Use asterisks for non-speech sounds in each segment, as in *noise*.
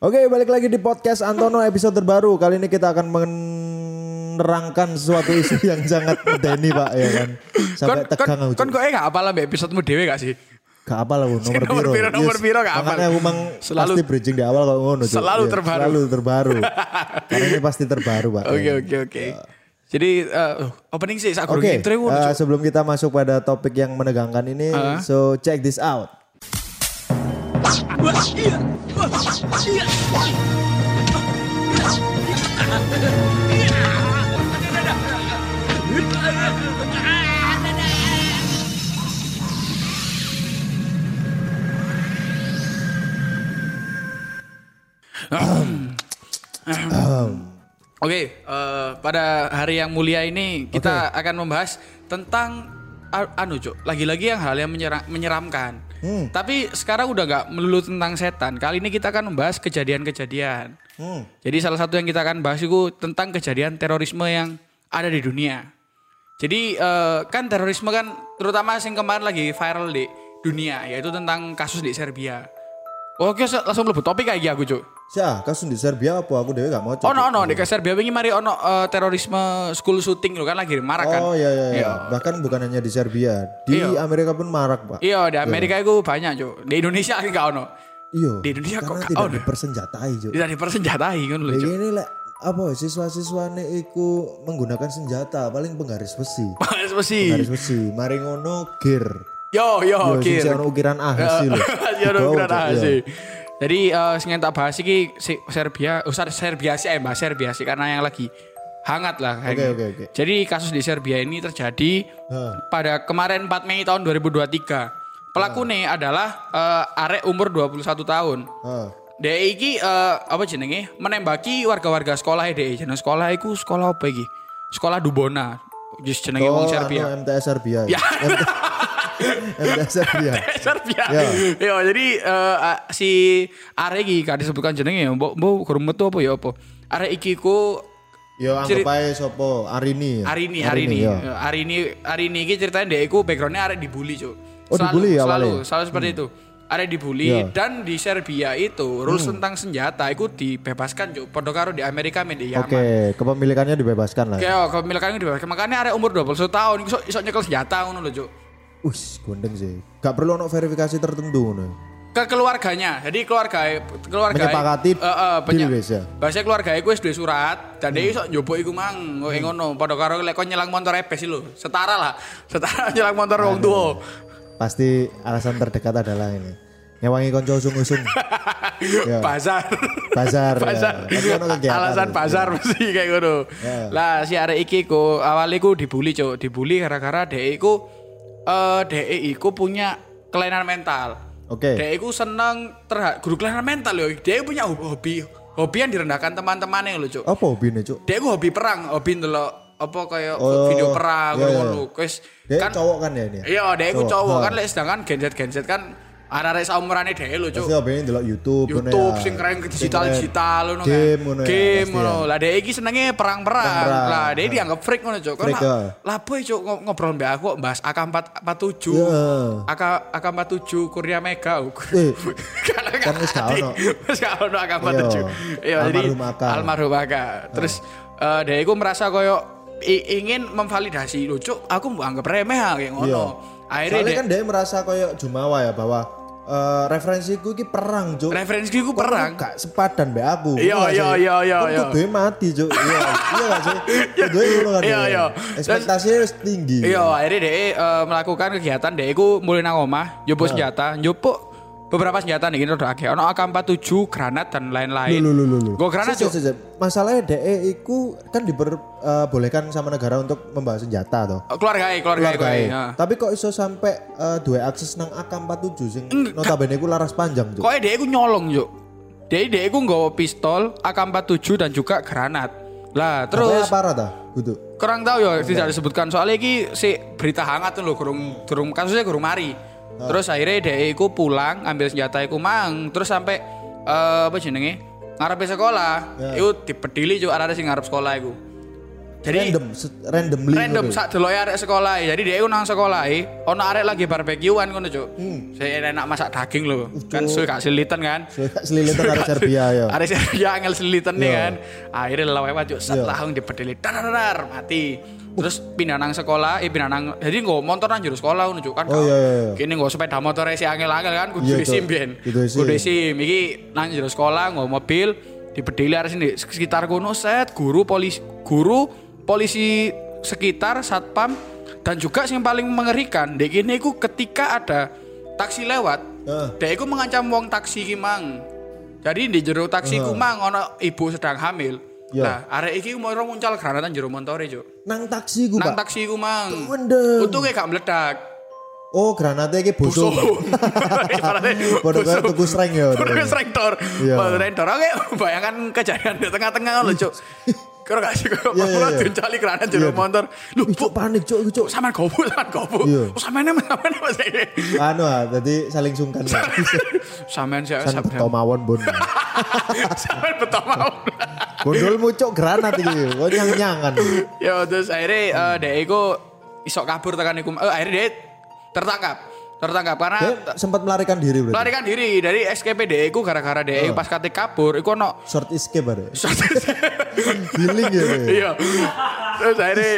Oke, balik lagi di podcast Antono episode terbaru. Kali ini kita akan menerangkan sesuatu isu *laughs* yang sangat medeni, Pak, ya kan. Sampai kon, tegang aku. kon, kok gak apa lah episodemu dewe gak sih? Gak apa lah, nomor Nomor piro, nomor Yes. piro gak apa. Makanya aku memang Selalu- pasti bridging di awal kalau ngono. Selalu Iya, terbaru. Selalu terbaru. *laughs* Karena ini pasti terbaru, Pak. Oke Ya. oke oke. Jadi eh, opening sih Oke, okay. intro eh, Cuk. sebelum kita masuk pada topik yang menegangkan ini, Uh. so check this out. Oke, eh, pada hari yang mulia ini kita akan membahas tentang anu cuk, lagi-lagi yang hal yang menyera- menyeramkan. Hmm. Tapi sekarang udah nggak melulu tentang setan. Kali ini kita akan membahas kejadian-kejadian. Hmm. Jadi salah satu yang kita akan bahas itu tentang kejadian terorisme yang ada di dunia. Jadi eh, kan terorisme kan terutama yang kemarin lagi viral di dunia yaitu tentang kasus di Serbia. Oke, langsung lebih topik kayak aku cuk. Syah, kasus di Serbia apa? Aku dewe gak mau. Oh no no di Serbia ini mari ono eh, terorisme school shooting lo kan lagi marak kan. Oh iya iya, iya. Iya. Bahkan bukan hanya di Serbia, di Iya. Amerika pun marak, Pak. Iya di Amerika itu banyak cuk. Di Indonesia lagi gak ono. Iya. Di Indonesia kok gak ono? dipersenjatai, Cuk. Tidak dipersenjatai kan lho cuk. ini lek apa siswa-siswane iku menggunakan senjata paling penggaris besi. Mas mesti. Penggaris besi, mari ngono gear. Yo yo Yo, sing ono ukiran ah sih lho. *laughs* Iya. sih. Jadi eh sing tak bahas iki si Serbia, usah Serbia sih eh Mbak Serbia sih karena yang lagi hangat lah Oke kayaknya. oke oke. Jadi kasus di Serbia ini terjadi Hah. pada kemarin 4 Mei tahun 2023. Pelaku nih adalah eh, arek umur 21 tahun. Heeh. Dek iki eh, apa jenenge? Menembaki warga-warga sekolah dek. Jeneng sekolah iku sekolah apa iki? Sekolah Dubona. Jus jenenge wong Serbia. anu, MTS Serbia. Ya. *laughs* MTS Serbia. Serbia. Ya. Yo, jadi eh, a- si arek iki kan disebutkan jenenge ya. Mbok mbok kurang metu apa ya apa? Arek iki ku Yo anggap ae sopo Arini. ya? hari ini hari ini ya. hari ini hari ini iki ceritanya dia iku backgroundnya arek dibully cuk Oh, dibully ya selalu selalu seperti itu arek dibully. Hmm. dan di Serbia itu rules tentang senjata itu dibebaskan cuk podo karo di Amerika media Oke, kepemilikannya dibebaskan lah. Kayak oh, kepemilikannya dibebaskan makanya arek umur 21 tahun iso, iso nyekel senjata ngono lho cuk Wis, gondeng sih. Gak perlu ono verifikasi tertentu ngono. ke keluarganya jadi keluarga keluarga Menyepakati eh, eh, penya- deal wis ya? bahasa keluarga iku wis duwe surat dan dia iso njupuk iku mang Hmm. ngono padha karo lek kon nyelang motor epes lho setara lah *laughs* setara nyelang motor wong tuwa Pasti alasan terdekat adalah ini. Nyewangi konco usung-usung. *laughs* Ya. pasar Pasar. *laughs* ya. pasar ono kegiatan. alasan ya. pasar mesti kayak ngono Ya. lah si arek iki ku awalnya ku dibully cuk dibully gara-gara dhek iku eh dhek iku punya kelainan mental Oke. dhek iku seneng terhadap guru kelainan mental yo dhek punya hobi hobi yang direndahkan teman-temannya lho cuk Apa hobine, Cuk? dhek ku hobi perang hobi ndelok apa kayak Oh, video perang iya, iya. ngono wis Dia kan cowok kan ya ini? iya dhek iku cowok Ha. kan lek sedangkan genset-genset kan arek-arek saumurane dhek lho cuk Pasti hobine delok YouTube ngono YouTube ya. sing keren Sing digital keren. digital ngono kan. Game ngono ya. Game ngono. ya. Lah dhek iki senenge perang-perang. Lah dhek dianggap freak ngono cuk. Kan ya. lah boy cuk ngo- ngobrol mbak aku bahas AK47. Iya. AK AK47 Korea Mega. Eh, *laughs* kan wis gak ono. Wis gak ono AK47. Iya. Iya, jadi Almarhum AK. Terus eh dhek iku merasa koyo ingin memvalidasi lho cuk, aku anggap remeh kayak ngono. Iya. Akhirnya Soalnya kan dia merasa kayak Jumawa ya bahwa eh, referensiku iki perang, Cuk. referensiku Kok perang. Gak sepadan mbak aku. Iya, iya, iya, iya, Kok iya. kudunya mati, Cuk. Iya, iya gak sih? *laughs* Kudunya ngono kan. Iya, ya. iya. Ekspektasinya wis tinggi. Iya, akhirnya eh, melakukan kegiatan dia iku mulai nang omah, njupuk senjata, njupuk beberapa senjata nih gini udah akeh. Ono AK47, granat dan lain-lain. Lu lu lu lu. Gue granat sik. Masalahnya DE iku kan diperbolehkan sama negara untuk membawa senjata toh. Keluarga keluarga Keluarga gue. e. Tapi kok iso sampai eh, dua akses nang AK47 sing notabene iku laras panjang, Cuk. Kok dia iku nyolong juk. Dia dia iku nggawa pistol, AK47 dan juga granat. Lah Terus terus apa ta? Gitu. kurang tahu ya tidak disebutkan soalnya iki si berita hangat tuh loh kurung kurung kasusnya kurung mari terus akhirnya dia iku pulang ambil senjata iku mang. Terus sampai eh, apa jenenge? Ngarepe sekolah. Ya. itu dipedili juga ada sing ngarep sekolah iku. Jadi random randomly random ngono. sak deloke arek sekolah jadi dia nang sekolah ono arek lagi barbekyuan ngono cuk. Hmm. saya enak masak daging loh kan suwe gak silitan kan? So, selilitan arek Serbia ya. arek Serbia angel nih Iya. kan. Akhirnya lewat cuk. Set Iya. langsung dar, dar, mati terus pindah nang sekolah eh pindah nang jadi nggak motor nang jero sekolah cuk kan Oh, iya, iya, iya. kini nggak sepeda motor si angel-angel kan kudu disim Cuk. biyen Kudu disim iki nang jero sekolah nggak mobil dipedeli arek sini sekitar kono set guru polisi guru polisi sekitar satpam dan juga yang paling mengerikan dek ini ku ketika ada taksi lewat Heeh. dek iku mengancam wong taksi ki mang jadi di jero taksi ku mang ono ibu sedang hamil Iya. nah arek iki mau muncal granatan jero montore cuk Nang taksi ku, nang Pak. taksi ku mang untungnya gak meledak Oh, granatnya iki busuk. Bodoh kaya tuku sreng ya. Sreng tor. Iya. Sreng tor. Oke, *laughs* bayangkan kejadian di *laughs* tengah-tengah lho, Cuk. *laughs* Kira gak sih Iya, iya, malah iya. diuncali kerana jero Iya. motor. Lu, Cuk, panik, Cuk, iku, Cuk. sampean gobu, sampean gobu. Iya. Oh, sampean emang sampean emang saya. Anu ah, jadi saling sungkan. ya. Sampean sih, San sampean. beto mawon, Bun. *laughs* Sampean betul mau. Gondolmu cuk granat iki. Kok nyang-nyangan. Ya terus akhirnya eh dek iku isok kabur tekan iku. Eh, akhirnya dia tertangkap. Tertangkap karena Dia sempat melarikan diri berarti. melarikan diri dari SKP DE ku gara-gara DE pas kate kabur iku ono Short escape ada. *laughs* Healing ya. dia. Iya. Terus akhirnya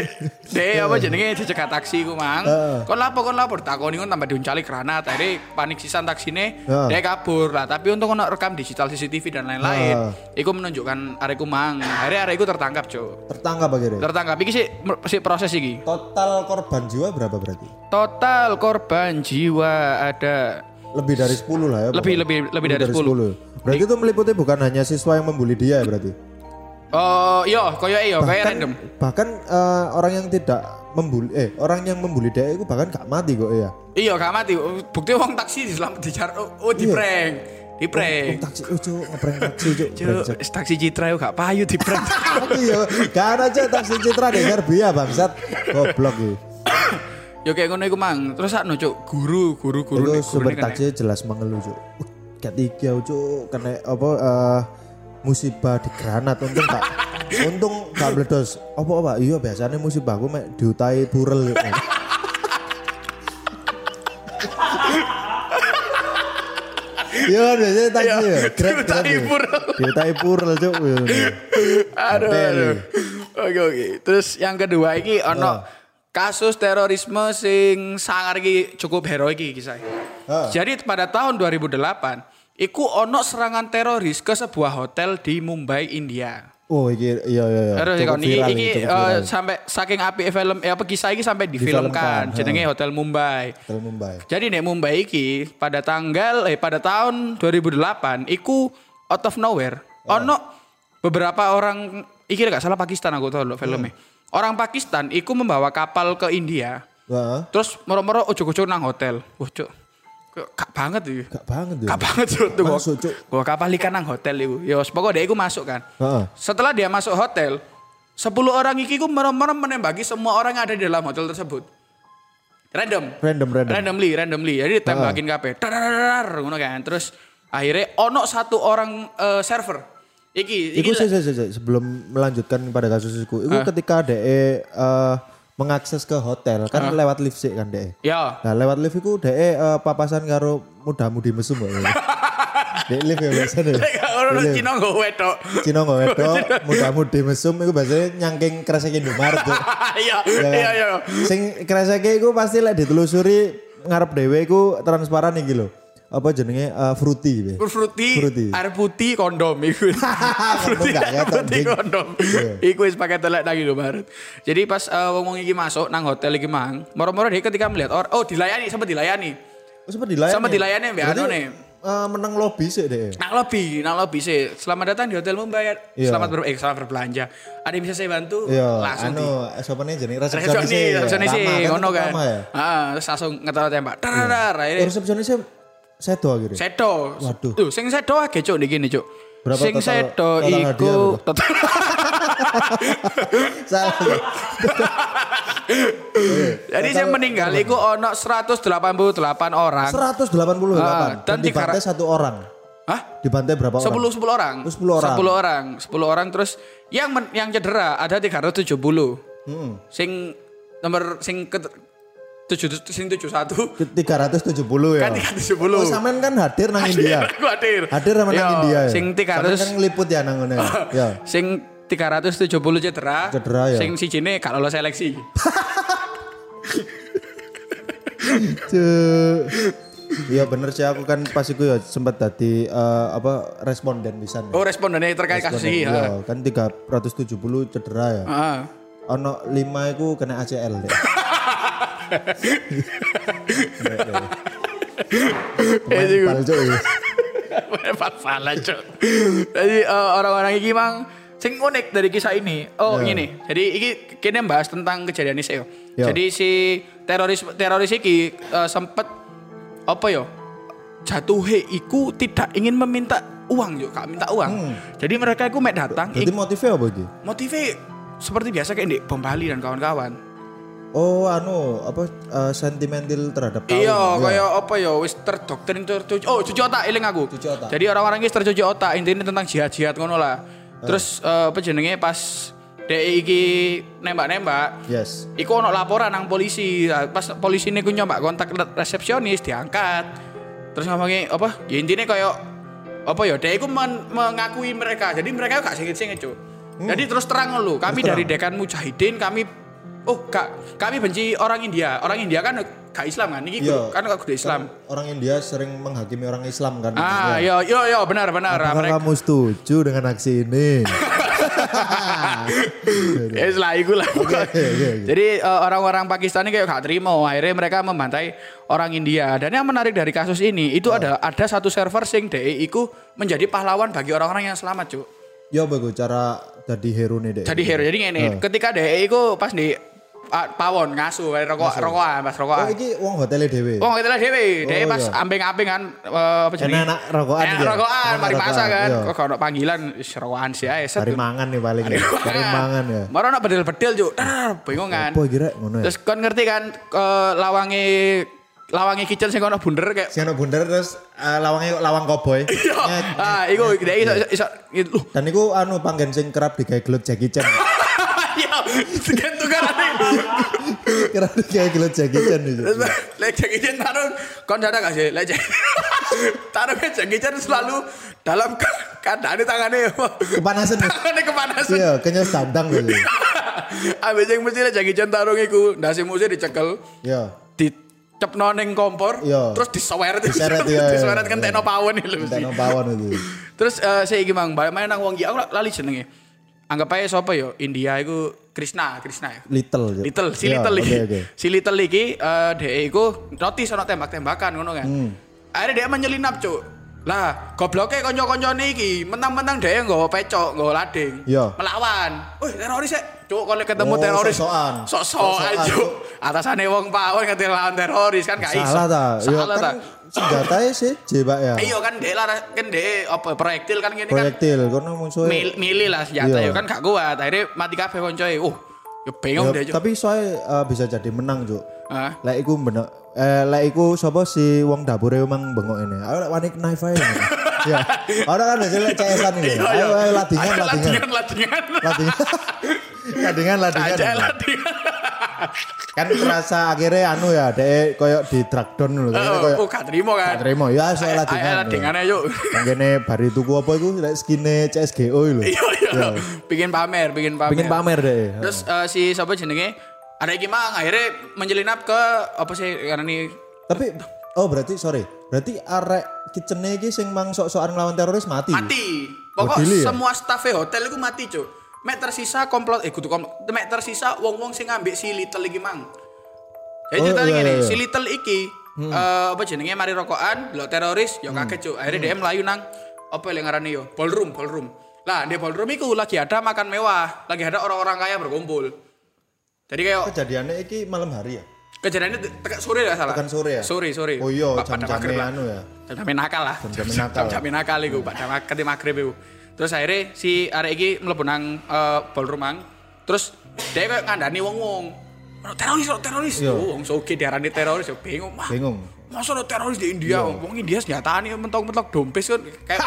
dia apa jenenge dicegat taksi ku mang. Heeh. Kon lapo kon lapo takoni kon tambah diuncali granat. Akhirnya panik sisan taksine Heeh. dia kabur lah. Tapi untung ono rekam digital CCTV dan lain-lain. Iku menunjukkan areku mang. Akhirnya areku tertangkap, Cuk. Tertangkap akhirnya. Tertangkap iki sih si proses iki. Total korban jiwa berapa berarti? Total korban jiwa ada Lebih dari 10 lah ya. Lebih- pokoknya. lebih- lebih dari 10. Berarti itu meliputi bukan hanya siswa yang membuli dia ya berarti. Oh, iya, koyo iya, kayak random. bahkan eh, orang yang tidak membuli eh orang yang membuli dia itu bahkan gak mati kok ya. Iya, gak mati. Bukti wong taksi diselam dicar oh, oh di Iya. prank. Di Oh, prank. taksi oh cuk ngeprank taksi cuk. Taksi Citra yo gak payu di prank. *laughs* Iya, gak cuk taksi citra di Serbia bangsat. Goblok iki. Yo kayak ngono iku mang. Terus sakno cuk, guru, guru, guru Itu sumber taksi jelas mengeluh cuk. Uh, Ketiga cuk kena apa eh, musibah di granat untung gak untung gak meledos. Apa apa? Iya biasanya musibah aku mek diutai burel. Iya kan biasanya taksi ya. Diutai ya. burel. Diutai burel cuk. Aduh, Apa aduh. ini? Oke, oke. Terus yang kedua iki ono kasus terorisme sing sangar iki cukup heroik iki kisah. Ah. Jadi pada tahun 2008, iku ono serangan teroris ke sebuah hotel di Mumbai, India. Oh iki iya iya iya. Terus iki, viral iki cukup eh, viral. sampai saking api film ya apa kisah iki sampai Difilmkan, jenenge Hotel Mumbai. Hotel Mumbai. Jadi nek Mumbai iki pada tanggal eh pada tahun 2008 iku out of nowhere ono beberapa orang iki gak salah Pakistan aku tahu filmnya. Orang Pakistan iku membawa kapal ke India. Wah, Terus moro-moro ujuk-ujuk nang hotel. Wah, Cuk. Kok Gak banget iki. gak banget ya. Gak banget tuh. Masuk, Cuk. Gua kapal ikan nang hotel iku. Ya pokoknya dia iku masuk kan. Heeh. Setelah dia masuk hotel, 10 orang iki ku merem-merem menembaki semua orang yang ada di dalam hotel tersebut. Random. Random random. Randomly, randomly. Jadi tembakin kabeh. Ngono kan. Terus akhirnya ono satu orang eh, server. Iki, iki Iku sih, sebelum melanjutkan pada kasus itu, itu ketika DE eh, mengakses ke hotel kan lewat lift sih kan DE. Ya. Nah lewat lift itu DE eh, papasan karo muda-mudi mesum kok. ya. DE lift ya biasanya. Lek orang. Cina nggo wedok. Cina nggak wedok, *laughs* muda-mudi mesum itu biasanya nyangking kresek Indomaret. *laughs* Iya, Ya kan? iya, iya. Sing kreseke iku pasti lek ditelusuri ngarep dhewe iku transparan iki lho. Apa jenenge eh, fruity gitu. Fruity, Fruity. air putih kondom iku. *laughs* Fruity, air putih kondom. Iya. Iku wis pakai telek nang Indomaret. Jadi pas eh, wong-wong iki masuk nang hotel iki mang, moro-moro dia ketika melihat or, oh dilayani sempat dilayani. Oh, sempat dilayani. Sempat dilayani, Berarti, anu nih. eh, menang lobby sih deh. Nang lobby, nang lobby sih. Selamat datang di Hotel Mumbai. Iya. Selamat ber eh, selamat berbelanja. Ada yang bisa saya bantu? Iya, langsung di anu siapa nih jenenge resepsionis. resepsionis, resepsionis sih, ngono kan. Ya. Terus langsung ngetol tembak. Dar. Oh, Akhirnya resepsionisnya sedo akhirnya. Sedo. Waduh. Tuh, sing sedo akeh cuk niki nih cuk. Berapa sing sedo iku *laughs* total *laughs* Salah. Jadi yang meninggal iku ono 188 orang. 188 Ah, dan dan dibantai satu orang. Hah? Dibantai berapa orang? 10 10 orang. Oh, 10 orang. 10 orang, 10 orang terus yang men- yang cedera ada 370. Hmm. Sing nomor sing ke 7 sing 71 Ke 370 ya. kan 370. Oh, sampean kan hadir nang India. Aku hadir. Hadir sama nang Yo, India ya. Sing Sampean 300 kan ngeliput ya nang ngene. ya. *laughs* sing 370 cedera. Cedera, ya. Sing sijine gak lolos seleksi. *laughs* Iya bener sih aku kan pas iku ya sempat dadi eh, apa responden bisa. Oh, respondennya terkait kasus ini. Iya, kan 370 cedera ya. Heeh. Ono 5 iku kena ACL deh. Pemain ya. Salah, Cuk. Jadi eh, orang-orang ini mang sing unik dari kisah ini. Oh, Ya. gini. Jadi iki kini bahas tentang kejadian ini yo. Ya. Jadi si teroris teroris iki eh, sempet apa yo? Jatuhe iku tidak ingin meminta uang yo, gak minta uang. Hmm. Jadi mereka iku mek datang Jadi motifnya apa iki? motifnya seperti biasa kayak di Bom Bali dan kawan-kawan. Oh, anu apa eh, sentimental terhadap kaum. Iya, ya. kayak apa ya wis terdoktrin tercuci. Oh, cuci otak eling aku. Cuci otak. Jadi orang-orang ini tercuci otak intinya tentang jihad-jihad ngono lah. Terus eh, apa jenenge pas DE iki nembak-nembak, Yes. iku ono laporan nang polisi. Pas polisi ini nyoba kontak resepsionis diangkat. Terus ngomongnya apa? Ya intinya kayak apa ya? Dia iku men- mengakui mereka. Jadi mereka gak singit-singit, Cuk. Jadi terus terang lu, kami Hmm. Terus dari terang. Dekan Mujahidin kami oh gak kami benci orang India. Orang India kan gak Islam kan? Ini Iya. kan kudu Islam. Orang India sering menghakimi orang Islam kan. Ah, yo yo yo benar benar. Apakah Mereka kamu setuju dengan aksi ini? *laughs* ya lah iku lah. Jadi eh, orang-orang Pakistan ini kayak gak terima, akhirnya mereka membantai orang India. Dan yang menarik dari kasus ini itu ada ada satu server sing DE iku menjadi pahlawan bagi orang-orang yang selamat, Cuk. Ya bagus cara jadi hero nih deh. Jadi hero. Jadi ngene, Oh. ketika DE iku pas di ah, pawon ngasuh rokok rokokan pas Oh rokokan. iki wong hotel dhewe. Oh, itulah dewe. Dewe Oh, pas iya. ambing-ambing kan eh, apa jenenge? Enak-enak rokokan Enak ya? rokokan, Enak mari rokokan, kan. iya. Kok ono panggilan wis rokokan sih ae. Cari mangan nih paling ya. Cari mangan ya. Maro ono bedel-bedel, Cuk. Dar, bingung kan. Ya? Terus kon ngerti kan eh, lawange lawange kitchen sing ono bunder kayak Si anak bundar terus eh, lawangnya kok lawang koboi. *laughs* Iya. Ah, iku dia iso iso Dan iku anu panggen sing kerap digawe gelut Jackie Chan. *laughs* iya, segitu kan. kerap digawe gelut Jackie Chan itu. Lek Jackie Chan taruh, kon ada gak sih? Lek *laughs* taruh ke Jackie Chan selalu dalam keadaan tangannya Kepanasan. ya? tangannya kepanasan. Iya, kayaknya standang gitu. *laughs* Abis yang mesti lek Jackie Chan taruh iku, nasi musnya dicekel, Iya. dicepno ning kompor, Iya. terus diseweret, Diseret, *laughs* iya, iya, diseweret iya. kan tekno pawon lho. Entek pawon itu. Terus eh saya iki mang, balik main nang wong iki aku lali jenenge. Anggap aja sapa yo? India iku Krishna, Krishna ya. Little. gitu. Little, si Iya, Little iki. Oke, oke. Si Little iki eh dhek iku notis ana tembak-tembakan ngono kan. Hmm. Akhirnya dia menyelinap, Cuk. Lah, gobloke kanca-kancane iki, mentang-mentang dhek nggawa pecok, nggawa lading. Iya. Melawan. Wih, teroris ya. Cuk, kalau ketemu Oh, teroris. sok-sokan. Sok-sokan, Cuk. Atasane wong pawon kate lawan teroris kan gak iso. Salah ta? Iya Salah ta. kan senjatanya sih jebak ya. Iya kan dhek lara kan dhek apa proyektil kan ngene kan. Proyektil kono musuhnya. Mil, milih lah senjata Iya. ya kan gak kuat. Akhirnya mati kabeh koncoe. Oh, ya bingung Ya, deh, Cuk. tapi soalnya eh, bisa jadi menang, Cuk. Hah? Lek iku bener eh lek iku sapa si wong dapure emang bengok ini. Ayo lek wani knife ae. *laughs* Ya. Ora kan biasanya lek CS-an ini. Iya, Ayo iya. ayo ladingan Ayo, ladingan. ladingan, ladingan. Ladingan. Ladingan ladingan. *laughs* Aja ladingan. *laughs* Kan terasa akhirnya anu ya, dek koyo di track down lho. Kayaknya koyo Oh, gak terima kan. terima ya soal Ayo ladingan. yuk. *laughs* Kene bari tuku apa iku lek skine CSGO lho. Iya, iya. Bikin pamer, bikin pamer. Bikin pamer deh. Terus eh, si siapa jenenge? Ada iki mang akhirnya menjelinap ke apa sih karena ini Tapi oh berarti sorry, berarti arek kitchen iki sing mang sok-sokan nglawan teroris mati. mati. Pokok Oh, ya? semua staff hotel itu mati, Cuk. Mek tersisa komplot eh kudu komplot. Mek tersisa wong-wong sing ngambil si Little iki mang. Jadi Oh, ceritanya iya, gini, iya. Hmm. si Little iki eh, apa jenenge mari rokokan, lo teroris, yo kaget Cuk. Akhirnya dia melayu nang apa yang ngarani yo? Ballroom, ballroom. Lah, di ballroom iku lagi ada makan mewah, lagi ada orang-orang kaya berkumpul. Jadi kayak Kejadiannya iki malam hari ya? kejadiannya te- tekan sore ya salah. Tekan sore ya? Sore, sore. Oh iya, jam-jamnya lah. anu ya. Jam-jamnya nakal lah. Jam-jamnya nakal. *laughs* Jam-jamnya nakal iku pada mag- ketika maghrib iku. Terus akhirnya si arek iki mlebu nang eh, ballroom mang. Terus dia kayak ngandani wong-wong. "Oh, teroris, teroris. Iya. Oh, wong soge diarani teroris, yo bingung. Wah, Bingung. Masa ada teroris di India, wong India senjatane mentok-mentok dompes kan kayak *laughs*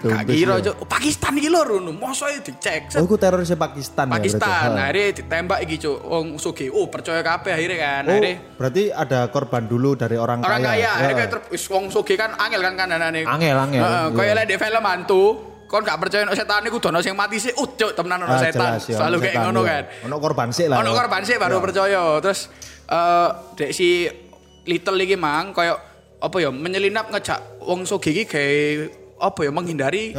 gak kira Cuk. Oh, Pakistan iki lho ngono, masa ya dicek. Oh, iku terorisnya Pakistan, ya Pakistan? Ha. akhirnya ditembak iki cuk, wong Sugi. Oh, percaya kabeh akhirnya kan. Oh, Akhirnya berarti ada korban dulu dari orang, orang kaya, kaya. akhirnya Ya. kayak wis wong Sugi kan angel kan kandanane. Angel, angel. Heeh, Iya. kaya lek di film hantu, kon gak percaya nek setan iku dono sing mati sih, uh cuk, temenan ono Ah, setan. ya, Selalu kayak ngono ya. kan. Ono korban sih lah. Ono ya. korban sih baru percaya. Terus eh dek si Little iki mang. Koyo apa ya menyelinap ngejak wong Sugi iki gawe apa ya menghindari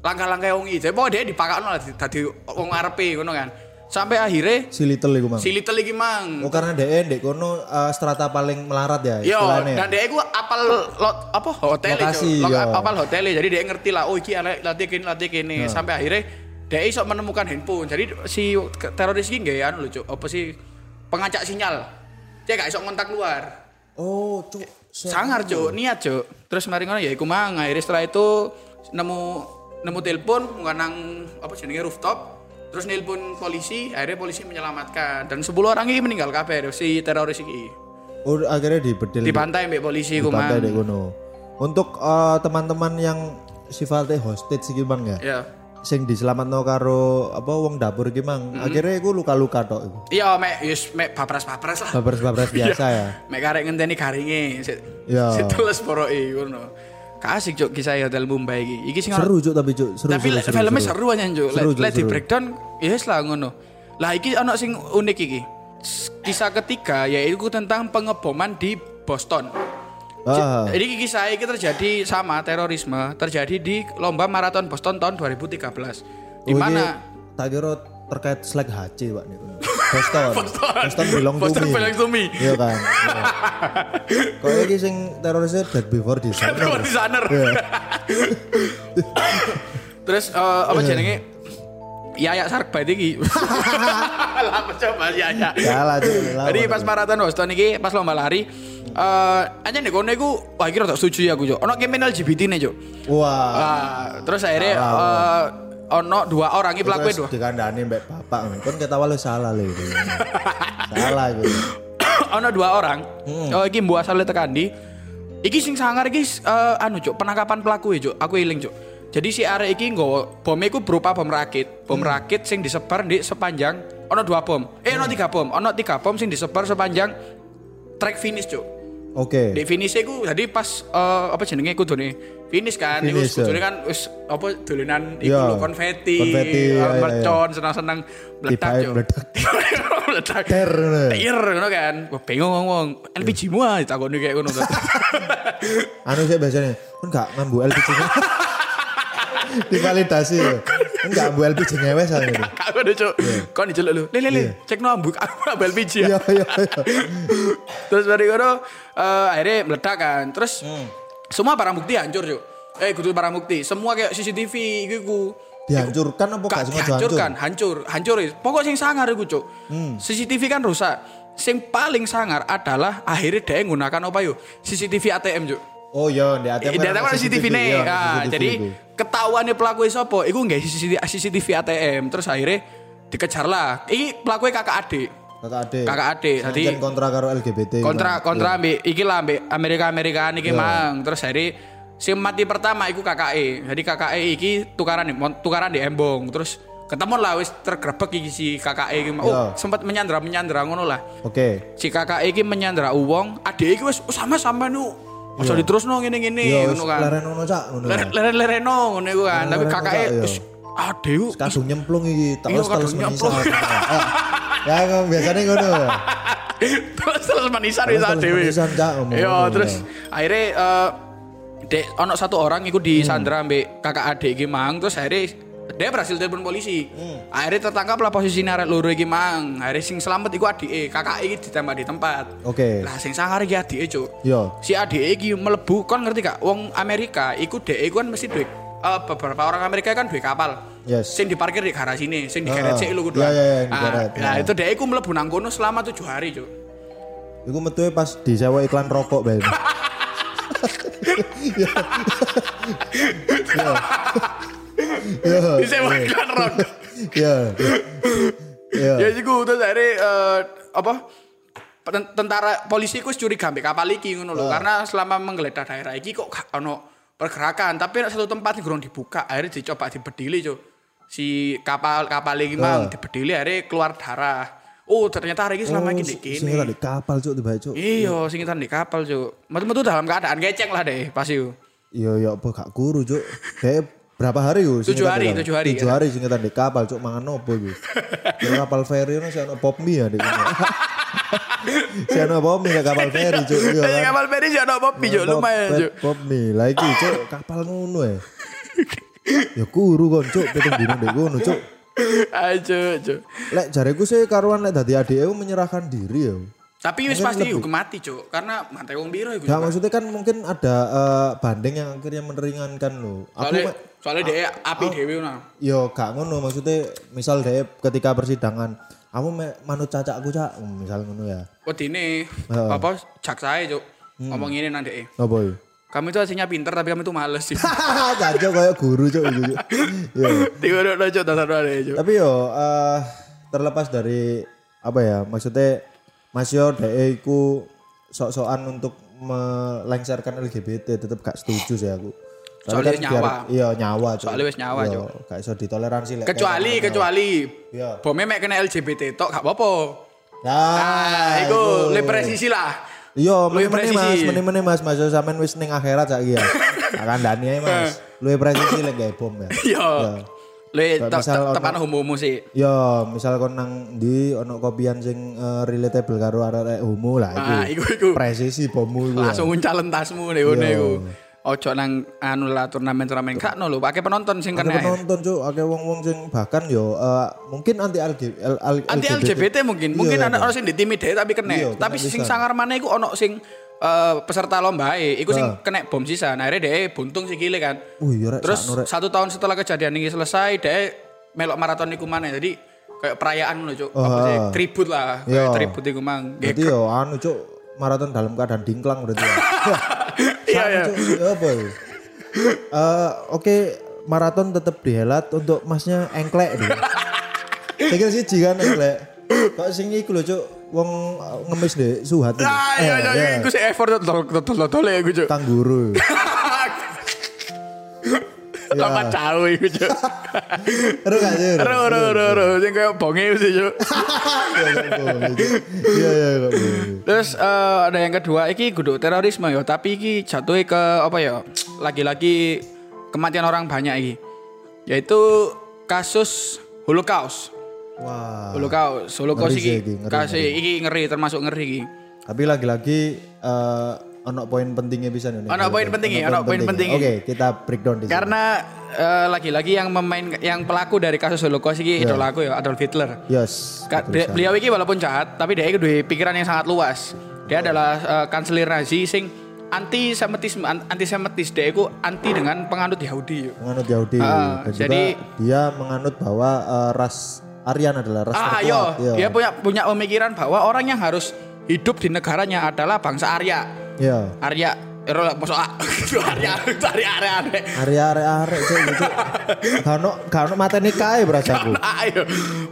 langkah-langkah wong iki. Pokoknya dia dipakakno dadi wong arepe ngono kan. Sampai akhirnya Si Little iku, Mang. si Little iki mang. Oh, karena DE ndek kono eh, strata paling melarat ya Yo, istilahnya. dan dia itu apal lot apa hotel Lokasi, Lo, apal hotel jadi dia ngerti lah oh iki ala- latih kini latih kini sampai akhirnya dia iso menemukan handphone. Jadi si teroris ini gak anu lucu apa sih? Pengacak sinyal. Dia gak iso ngontak luar Oh, cuk. sangar cuk. Niat cuk. Terus mari ngono ya iku mang. Akhirnya setelah itu nemu nemu telepon nang apa jenenge rooftop. Terus nelpon polisi akhirnya polisi menyelamatkan. Dan 10 orang ini meninggal kabeh si teroris ini Oh, akhirnya dibedel. dibantai mbek polisi ku Dibantai mang. kono. Untuk eh, teman-teman yang sifatnya hostage iki Bang ya. ya Sing diselamatno karo apa wong dapur iki Mang. Akhirnya iku luka-luka tok. Iya, mek yus mek papras-papras lah. Babres-babres biasa ya. Mek karek ngenteni garinge. Sit- Ya. Situles poroke ngono. Kasih cuk kisah hotel Mumbai iki. Iki sing Seru cuk tapi cuk, seru. tapi filmnya seru. seru aja cuk. Seru, Let, Cuk, let di breakdown wis lah ngono. Lah iki ana sing unik iki. Kisah ketiga yaitu tentang pengeboman di Boston. Ah, Jadi kisah ini terjadi sama terorisme terjadi di lomba maraton Boston tahun 2013. Di oh, mana iki tak kira terkait slag HC Pak niku. *laughs* Boston. Boston belong to Boston belong to me. Iya kan. Iya. *laughs* Kok iki sing terorisnya dead before designer. Telepon designer. Iya. *laughs* Terus eh, apa jenenge? Yaya Sarkbait iki. *laughs* Lah coba Yaya. Salah. Jadi pas maraton Boston iki pas lomba lari eh aja nek kono iku wah iki rada setuju ya aku, Cuk. Ono kriminal LGBT ne, Cuk. Wah. Ah, terus akhirnya eh ono dua orang iki pelaku Terus dua. dikandani mbak bapak kan ketawa lu salah lho *laughs* salah itu. ono dua orang. Hmm. Oh iki mbok asale tekan di. Iki sing sangar iki eh, anu cuk, penangkapan pelaku ya cuk. Aku iling cuk. Jadi si arek iki nggawa bom iku berupa bom rakit. Bom Hmm. rakit sing disebar di sepanjang ono dua bom. Eh ono tiga bom. Ono tiga bom sing disebar sepanjang track finish cuk. Oke. Di finish iku jadi pas eh, apa jenenge kudune finish kan iku Finish, kudune ya. kan wis apa dolanan iku lho konfeti, Konfeti, iya, mercon senang-senang meledak cuk. meledak. *laughs* Ter? Ter ngono kan. Wah bingung ngomong. LPG mu ah ditakoni kayak ngono. *laughs* Anu sih biasanya kan gak ngambu LPG. *laughs* Divalidasi ya. Kan gak ngambu LPG ngewes aja gitu. Kak ngono cuk. Kon diceluk lu. Le le le, cek no ambuk aku ambil LPG ya. Iya iya iya. Terus dari ngono eh, akhirnya meledak kan. Terus Hmm. semua barang bukti hancur cuk. Eh kudu barang bukti. Semua kayak CCTV iku Dihancurkan apa gak sengaja hancur? dihancurkan, hancur, hancur. Pokok sing sangar iku, Cuk. Hmm. CCTV kan rusak. Sing paling sangar adalah akhirnya dia menggunakan apa yuk? CCTV ATM, Cuk. Oh iya, di ATM Di ATM kan CCTV nih. iya, Nah, CCTV jadi itu. ketahuannya pelaku sopo, iku nggak CCTV, CCTV ATM. Terus akhirnya dikejar lah. Iki pelakunya kakak adik. kakak ade. Kakak adik. Jadi kontra karo LGBT. kontra Bang. kontra ambek iki lah ambek Amerika Amerikaan iki Iya. mang terus hari sing mati pertama iku KKE jadi KKE iki tukaran nih tukaran di embong terus ketemu lah wis tergrebek iki si KKE iki oh Iya. sempat menyandra menyandra ngono lah Oke. si KKE iki menyandra uwong adik iki wis oh, sama sama nu Masa diterusno ngene-ngene Iya, ngono wis kan. leren ngono cak ngono. Leren-lereno ngono iku kan. Tapi kakake iya. wis ku Kadung nyemplung iki, tak Iya, *laughs* *laughs* terus terus nyemplung. Ya biasanya ngono. terus terus manisan Terus terus ngomong Iya, ngono, terus ya. akhirnya eh dek ono satu orang iku Hmm. disandra ambek kakak adik iki mang terus akhirnya dia berhasil telepon polisi. Hmm. Akhirnya tertangkap lah posisinya arek loro iki mang. Akhirnya sing selamat iku adike, kakak iki ditembak di tempat. Oke. Lah sing sangar iki adike, Cuk. Iya. Si adike iki melebu kon ngerti gak? Wong Amerika iku dek iku kan mesti duit eh, beberapa orang Amerika kan duit kapal. Yes. Sing diparkir di garasi ini, sing di Ah, garasi lu kudu. iya, iya, iya, Nah, itu dek iku melebu nang kono selama tujuh hari, Cuk. Iku metuwe pas disewa iklan rokok bae. *laughs* Iya. *laughs* Bisa makan rokok. Iya. Iya. Ya iku terus akhirnya eh, apa? pen- tentara polisi ku curiga ambek kapal iki ngono Oh. lho. Karena selama menggeledah daerah iki kok gak ono pergerakan, tapi nek satu tempat kurang dibuka, akhirnya dicoba dibedili, Cuk. Si kapal kapal iki mang Oh. dibedili akhirnya keluar darah. Oh, ternyata hari ini selama ini di sing kene. di kapal cuk tiba cuk. Iya, sing di kapal, Cuk. Metu-metu dalam keadaan geceng lah deh, pasti. yuk. Iya ya apa gak guru cuk. Kayak berapa hari yo? Tujuh hari, tujuh hari, Tujuh ya. hari sing di kapal cuk mangan opo yo. Kira kapal feri ono sing ono pop mie ya di. Si ono pop mie ya kapal feri cuk iya kan. kapal feri sih ada popi, Cuk. Pop- Lumayan, pop- Cuk. Pop mie lagi cuk *laughs* kapal ngono ya. Ya guru kon cuk pitung dino ndek ngono cuk. Ayo, Cuk. Lek jareku sih karuan lek dadi adike menyerahkan diri ya. Tapi wis pasti lebih. hukum mati, Cuk. Karena mati wong biro iku. Gak Cuk. maksudnya kan mungkin ada eh, banding yang akhirnya meringankan lo. Aku Soalnya soalnya dia api dewe ngono. Yo gak ngono maksudnya misal deh ketika persidangan kamu manut cacakku cak misal ngono ya. Wedine Heeh. apa jaksae, Cuk. Hmm. Ngomong ini nang dhek. Apa ya? Kami itu aslinya pinter tapi kami itu males sih. Cacok *laughs* kayak guru. Cuk. *laughs* Yo. Tiga udah Cuk, dasar. Tapi yo eh, terlepas dari apa ya maksudnya Mas Yo deh iku sok-sokan untuk melengsarkan LGBT tetap gak setuju sih aku. Soalnya kan nyawa. iya nyawa Cuk. Soalnya wis nyawa, Yo, Gak iso ditoleransi lek. Kecuali kayak kecuali Iya. bomnya mek kena LGBT tok gak apa-apa. Nah, Nah, iku le presisi lah. Iya, presisi. Mas, meneh-meneh Mas, Mas sampean wis ning akhirat saiki ya. *laughs* Akan dani Mas. Luwih presisi lek gawe bom ya. Iya. Le Kayak te- misal te- ono- tepan homo-homo sih. Ya, misal kon nang ndi ono kopian sing eh, relatable karo arek homo lah iku. Ah, iku iku. Presisi bommu iku. ya. Langsung uncalen tasmu ngono Iya. iku. Ojo nang anu lah turnamen-turnamen gak no lho, pakai penonton sing kena. penonton cuk, akeh wong-wong sing bahkan yo eh, mungkin anti LGBT, Anti LGBT mungkin, mungkin Iya, ada orang sing ditimidate tapi kena. Iya, tapi sing sangar mana iku ono sing eh, peserta lomba e, iku sing Ah. kena bom sisa. Nah, akhirnya dia buntung sikile kan. Oh iya Terus satu tahun setelah kejadian ini selesai, dia melok maraton iku mana. Jadi kayak perayaan loh, Cuk. Oh, Apa sih? Tribut lah, Iya. kayak tribut iku mang. Berarti yo anu cuk, maraton dalam keadaan dingklang berarti ya. *laughs* Iya, sama, iya. Cuk. Ya apa ya? Eh, Oke, maraton tetap dihelat untuk masnya engklek deh. Saya kira sih kan engklek. Kok sing iku lho cuk, wong eh, ngemis deh suhat. Ah, iya, iya, ya. iku sih effort tol tol tol ya, Cuk. Kangguru. Lompat jauh iku, Cuk. *laughs* Ero gak sih? Ro ro ro ro sing kayak bonge sih, *laughs* Cuk. Iya iya kok. Terus eh, ada yang kedua, iki kudu terorisme ya, tapi iki jatuhnya ke apa ya? Lagi-lagi kematian orang banyak iki. Yaitu kasus Holocaust. Wah. Holocaust, Holocaust Ngeri sih iki iki, ngeri, kasih iki ngeri termasuk ngeri iki. Tapi lagi-lagi eh ono poin pentingnya bisa nih. Ono poin pentingnya, ono poin pentingnya. Oke, kita breakdown di. Karena eh, lagi-lagi yang memain yang pelaku dari kasus Holocaust iki Iya. idola aku ya Adolf Hitler. Yes. Ka- de- beliau ini walaupun jahat, tapi dia itu duwe pikiran yang sangat luas. Dia adalah eh, kanselir Nazi sing anti semitisme anti semitis dia itu anti dengan penganut Yahudi. menganut Yahudi Ah, dan jadi- juga dia menganut bahwa eh, ras Aryan adalah ras Ah, yo, dia punya punya pemikiran bahwa orang yang harus hidup di negaranya adalah bangsa Arya. Yo. Arya, ero masuk A- *laughs* Arya, Arya, Arya, Arya. Arya. Kano kano kae berasaku. Ayo,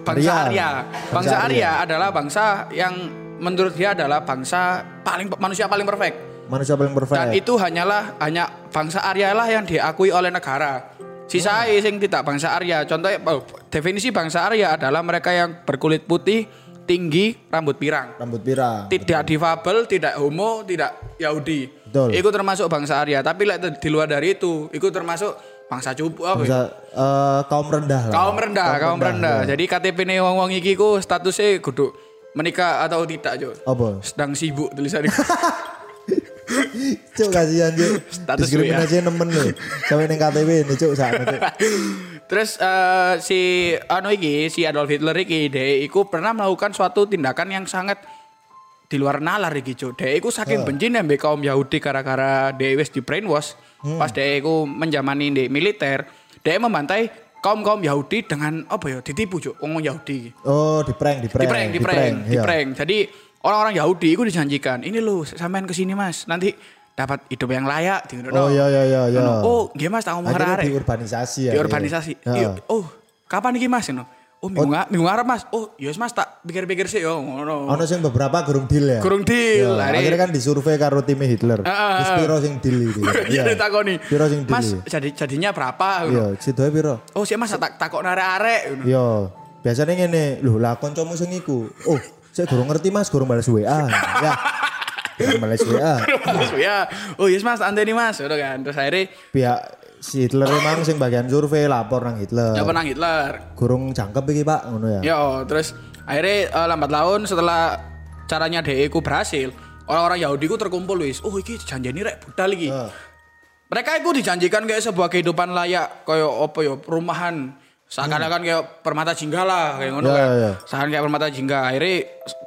bangsa Arya. Arya. Bangsa Bangsa Arya. Arya adalah bangsa yang menurut dia adalah bangsa paling manusia paling perfect. Manusia paling perfect. Dan itu hanyalah hanya bangsa Arya lah yang diakui oleh negara. Sisa sing tidak bangsa Arya. Contohnya oh, definisi bangsa Arya adalah mereka yang berkulit putih, tinggi, rambut pirang. Rambut pirang. Tidak difabel, tidak homo, tidak Yahudi. Betul. Itu termasuk bangsa Arya. Tapi like, di luar dari itu, itu termasuk bangsa cupu apa? Bangsa eh, kaum rendah lah. Kaum rendah, kaum rendah. ya. Jadi KTP nih wong-wong iki ku statusnya kudu menikah atau tidak, Jo. Apa? Sedang sibuk tulisannya. *laughs* Cuk kasihan cuk. Status Diskriminasi nemen lho. Sampai ning KTP ini cuk cuk. *laughs* Terus eh, si anu iki si Adolf Hitler iki dia iku pernah melakukan suatu tindakan yang sangat di luar nalar iki Cuk. Dia iku saking bencinya mbek kaum Yahudi gara-gara dia wis di brainwash. Pas dia iku menjamani di militer, dia membantai kaum-kaum Yahudi dengan apa ya ditipu Cuk, wong Yahudi. Oh, di prank, di prank. Di prank, di prank, di iya. prank. Jadi orang-orang Yahudi itu dijanjikan, ini loh sampean ke sini mas, nanti dapat hidup yang layak. Di, Oh iya iya iya iya. Oh, gimana mas tak ngomong Akhirnya arek diurbanisasi ya. di urbanisasi. iya. Iya. Oh, kapan iki Mas? Ngono. Oh minggu, nga- minggu ngarep mas. Oh yes mas tak pikir-pikir sih yo ngono. Ono sing beberapa gurung deal ya. Kurung deal. Ya, Akhirnya- akhirnya kan disurvei karo timnya Hitler. Heeh, Terus piro sing deal iki. *laughs* Iya ditakoni. Piro sing deal. Mas jadi jadinya berapa? Iya, sidoe piro? Oh sih mas tak takok arek-arek. ngono. Iya, biasanya ngene, lho lah kancamu sing iku. Oh, saya gurung ngerti Mas, gurung balas WA. *laughs* ya. Gurung balas WA. Terus ya, oh yes mas, anteni mas, udah kan. Terus akhirnya Pihak si Hitler emang sing bagian survei lapor nang Hitler. ya penang Hitler. Gurung jangkep iki Pak, ngono ya. Yo, terus akhirnya eh, lambat laun setelah caranya DE ku berhasil, orang-orang Yahudi ku terkumpul wis. Oh iki janjeni rek budal iki. Heeh. Mereka itu dijanjikan kayak sebuah kehidupan layak, kayak apa ya, perumahan. Seakan-akan kayak permata jingga lah, kayak ngono Ya, kan. ya, ya. Seakan kayak permata jingga. Akhirnya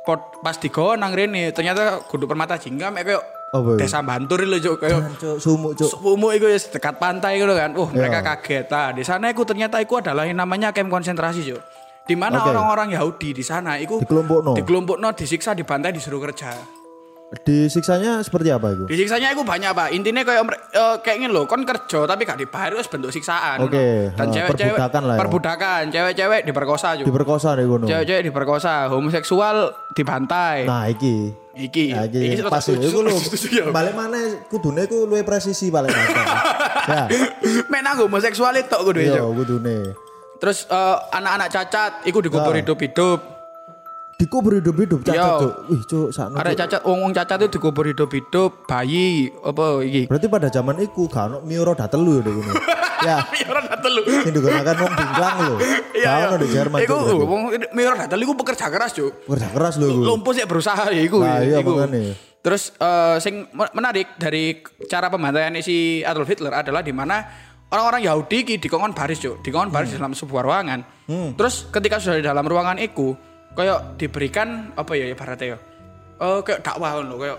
pot, pas digo nang rene, ternyata kudu permata jingga mek kayak ya? desa Bantur lho, Cuk. Kayak sumuk cuk. Sepumu itu ya dekat pantai gitu kan. Oh, mereka Ya. kaget. Nah, di sana itu ternyata itu adalah yang namanya camp konsentrasi, Cuk. Di mana Oke. orang-orang Yahudi di sana itu Dikelompokno. dikelompokno, disiksa, dibantai, disuruh kerja. Disiksanya seperti apa itu? Disiksanya itu banyak, Pak. Intinya kayak eh, kayak ngene lho, kon kerja tapi gak dibayar itu bentuk siksaan. Oke, Dan ha, cewek-cewek perbudakan lah ya. perbudakan, cewek-cewek diperkosa, Cuk. Diperkosa deh ngono. Cewek-cewek diperkosa, homoseksual dibantai. Nah, iki. Iki, Ya, iki iki pas lho. setuju ya. Balik mana kudune iku luwih presisi paling mata. *laughs* ya. Mek nang homoseksual itu kudu Iya, kudune. Terus eh, anak-anak cacat iku dikubur hidup-hidup. Dikubur hidup-hidup cacat cuk. Wih, cuk, sakno. Ada Cuk. cacat, wong-wong cacat itu dikubur hidup-hidup, bayi, apa iki? Berarti pada zaman iku gak ono Mio roda telu ya ngono. ya, Ya ora datel lu. sing digunakan wong bingklang lho. *laughs* Iya, Gak ono di Jerman Iku wong mirror datel iku pekerja keras, Cuk. Kerja keras lho iku. Lumpuh sih berusaha ya iku. Nah, iya, iku. makanya. Terus eh, sing men- menarik dari cara pembantaian si Adolf Hitler adalah di mana orang-orang Yahudi ki dikongkon baris, Cuk. Dikongkon baris Hmm. dalam sebuah ruangan. Terus ketika sudah di dalam ruangan iku, kayak diberikan apa ya ibaratnya ya? Eh kayak dakwah ngono, kayak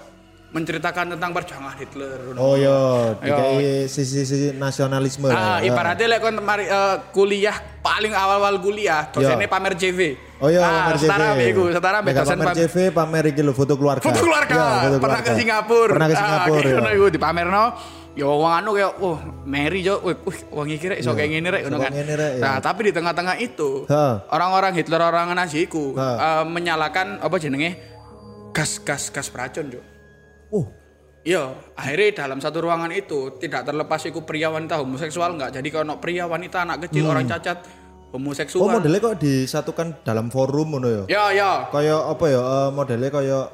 menceritakan tentang perjuangan Hitler. Oh iya, Yo. dikai sisi-sisi nasionalisme. Ah, ya. ibaratnya lek kon mari eh, kuliah paling awal-awal kuliah, dosennya Iya. pamer CV. Oh iya, ah, pamer setara iku, setara ambek Mega dosen pamer pam- CV, pamer iki lho foto keluarga. Foto keluarga. Iya, foto Pernah ke keluarga. Singapura. Pernah ke Ah, Singapura. kayak ya. ngono iku dipamerno. Ya wong anu kayak wah Mary jo, wih, iki rek iso kayak ngene rek ngono kan. Nah, tapi di tengah-tengah itu orang-orang Hitler orang Nazi iku Ha. eh, menyalakan apa jenenge gas gas gas beracun jo. Oh, Iya, akhirnya dalam satu ruangan itu tidak terlepas iku pria wanita homoseksual enggak. Jadi kalau pria wanita anak kecil orang cacat homoseksual. Hmm. oh modelnya kok disatukan dalam forum ngono ya? Ya, ya. Kayak apa ya? eh, modelnya kayak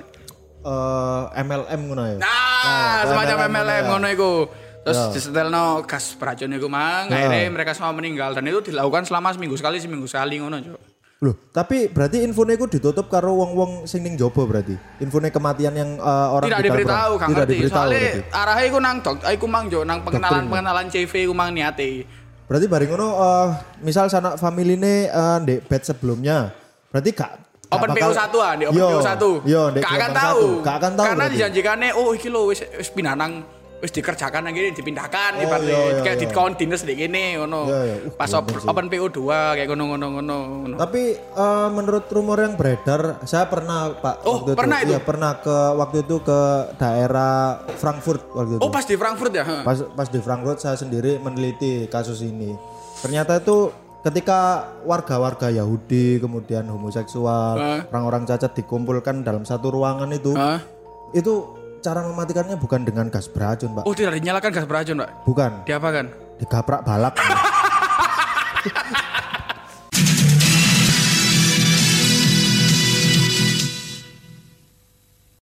eh, MLM ngono ya? Nah, kayak semacam MLM MLM ya. ngono iku. Terus Ya. disetelno gas beracun iku mang, Ya. akhirnya mereka semua meninggal dan itu dilakukan selama seminggu sekali, seminggu sekali ngono, Cuk. Loh, tapi berarti infonya itu ditutup karo wong-wong sing ning jobo berarti. Infonya kematian yang eh, orang Tidak diberitahu. Kang Tidak diberitahu Soalnya arahnya iku nang dok, iku mang jo nang pengenalan-pengenalan CV iku mang niate. Berarti bareng ngono eh, misal sanak familine eh, ndek bed sebelumnya. Berarti gak Open bakal- PO1 ah, di Open Yo, PO1. Yo, Gak akan tahu. satu. Gak akan tahu. Karena dijanjikannya oh iki lho wis wis pindah nang wis dikerjakan nang kene dipindahkan Oh, ibaratnya iya, iya, kayak iya. dikon dinas di kene ngono. Iya, iya. Uh, Pas keren op- sih. open PO2 kayak ngono-ngono ngono. ngono. Tapi eh, menurut rumor yang beredar, saya pernah Pak Oh, waktu pernah itu? Iya, pernah ke waktu itu ke daerah Frankfurt waktu itu. Oh pas di Frankfurt ya? Pas pas di Frankfurt saya sendiri meneliti kasus ini. Ternyata itu ketika warga-warga Yahudi kemudian homoseksual, Hah? orang-orang cacat dikumpulkan dalam satu ruangan itu, Hah? itu cara mematikannya bukan dengan gas beracun, Pak. Oh tidak dinyalakan gas beracun, Pak. Bukan, Diapakan? digaprak balak. *laughs*